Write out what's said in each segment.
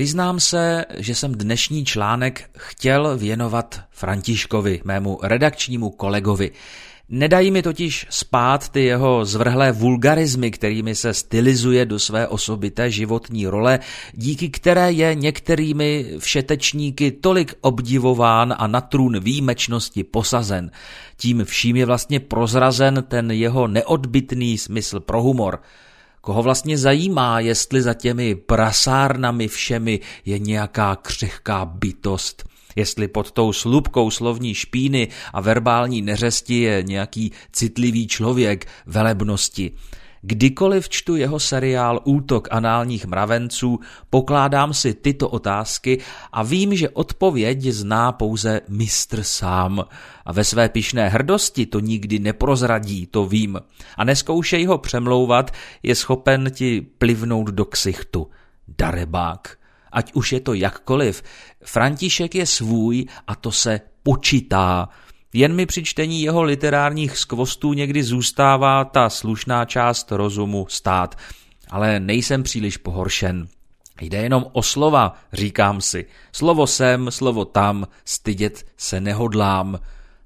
Přiznám se, že jsem dnešní článek chtěl věnovat Františkovi, mému redakčnímu kolegovi. Nedají mi totiž spát ty jeho zvrhlé vulgarizmy, kterými se stylizuje do své osobité životní role, díky které je některými všetečníky tolik obdivován a na trůn výjimečnosti posazen. Tím vším je vlastně prozrazen ten jeho neodbitný smysl pro humor. Koho vlastně zajímá, jestli za těmi prasárnami všemi je nějaká křehká bytost? Jestli pod tou slupkou slovní špíny a verbální neřesti je nějaký citlivý člověk velebnosti. Kdykoliv čtu jeho seriál Útok análních mravenců, pokládám si tyto otázky a vím, že odpověď zná pouze mistr sám. A ve své pišné hrdosti to nikdy neprozradí, to vím. A neskoušej ho přemlouvat, je schopen ti plivnout do ksichtu. Darebák. Ať už je to jakkoliv, František je svůj a to se počítá. Jen mi při čtení jeho literárních skvostů někdy zůstává ta slušná část rozumu stát, ale nejsem příliš pohoršen. Jde jenom o slova, říkám si. Slovo sem, slovo tam, stydět se nehodlám.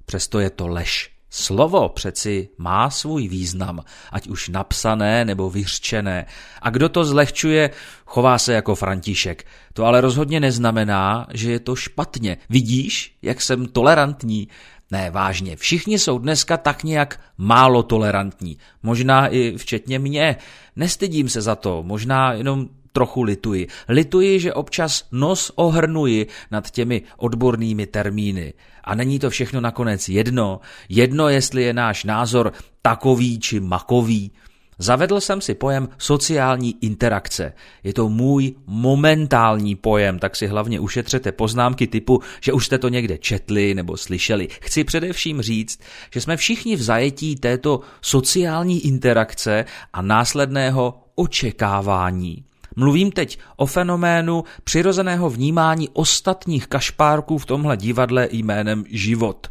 Přesto je to lež. Slovo přeci má svůj význam, ať už napsané nebo vyřčené. A kdo to zlehčuje, chová se jako František. To ale rozhodně neznamená, že je to špatně. Vidíš, jak jsem tolerantní? Ne, vážně, všichni jsou dneska tak nějak málo tolerantní. Možná i včetně mě. Nestydím se za to, možná jenom trochu lituji. Lituji, že občas nos ohrnuji nad těmi odbornými termíny. A není to všechno nakonec jedno. Jedno, jestli je náš názor takový či makový. Zavedl jsem si pojem sociální interakce. Je to můj momentální pojem, tak si hlavně ušetřete poznámky typu, že už jste to někde četli nebo slyšeli. Chci především říct, že jsme všichni v zajetí této sociální interakce a následného očekávání. Mluvím teď o fenoménu přirozeného vnímání ostatních kašpárků v tomhle divadle jménem život.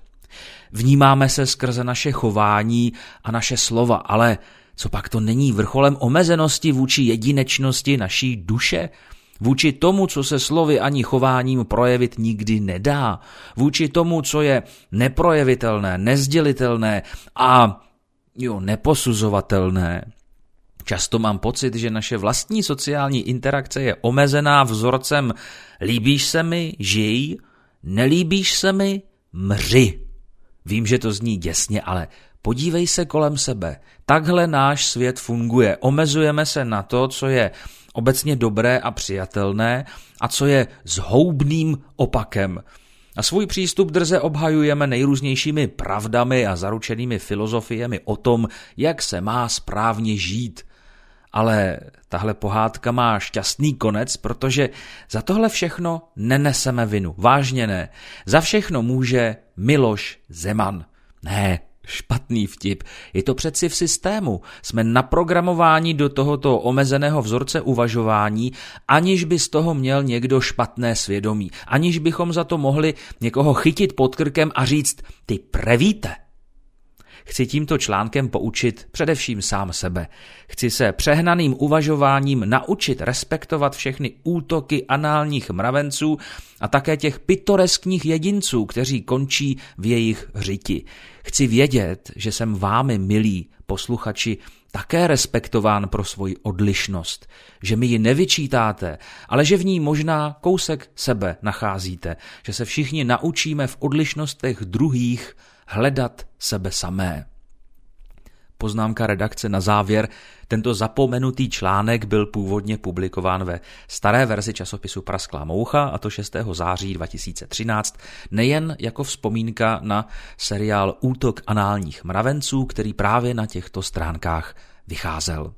Vnímáme se skrze naše chování a naše slova, ale co pak to není vrcholem omezenosti vůči jedinečnosti naší duše? Vůči tomu, co se slovy ani chováním projevit nikdy nedá. Vůči tomu, co je neprojevitelné, nezdělitelné a jo, neposuzovatelné. Často mám pocit, že naše vlastní sociální interakce je omezená vzorcem líbíš se mi, žij, nelíbíš se mi, mři. Vím, že to zní děsně, ale podívej se kolem sebe. Takhle náš svět funguje. Omezujeme se na to, co je obecně dobré a přijatelné a co je zhoubným opakem. A svůj přístup drze obhajujeme nejrůznějšími pravdami a zaručenými filozofiemi o tom, jak se má správně žít – ale tahle pohádka má šťastný konec, protože za tohle všechno neneseme vinu. Vážně ne. Za všechno může Miloš Zeman. Ne, špatný vtip. Je to přeci v systému. Jsme naprogramováni do tohoto omezeného vzorce uvažování, aniž by z toho měl někdo špatné svědomí. Aniž bychom za to mohli někoho chytit pod krkem a říct, ty prevíte. Chci tímto článkem poučit především sám sebe. Chci se přehnaným uvažováním naučit respektovat všechny útoky análních mravenců a také těch pitoreskních jedinců, kteří končí v jejich hřiti. Chci vědět, že jsem vámi, milí posluchači, také respektován pro svoji odlišnost, že mi ji nevyčítáte, ale že v ní možná kousek sebe nacházíte, že se všichni naučíme v odlišnostech druhých hledat sebe samé. Poznámka redakce na závěr. Tento zapomenutý článek byl původně publikován ve staré verzi časopisu Prasklá moucha, a to 6. září 2013, nejen jako vzpomínka na seriál Útok análních mravenců, který právě na těchto stránkách vycházel.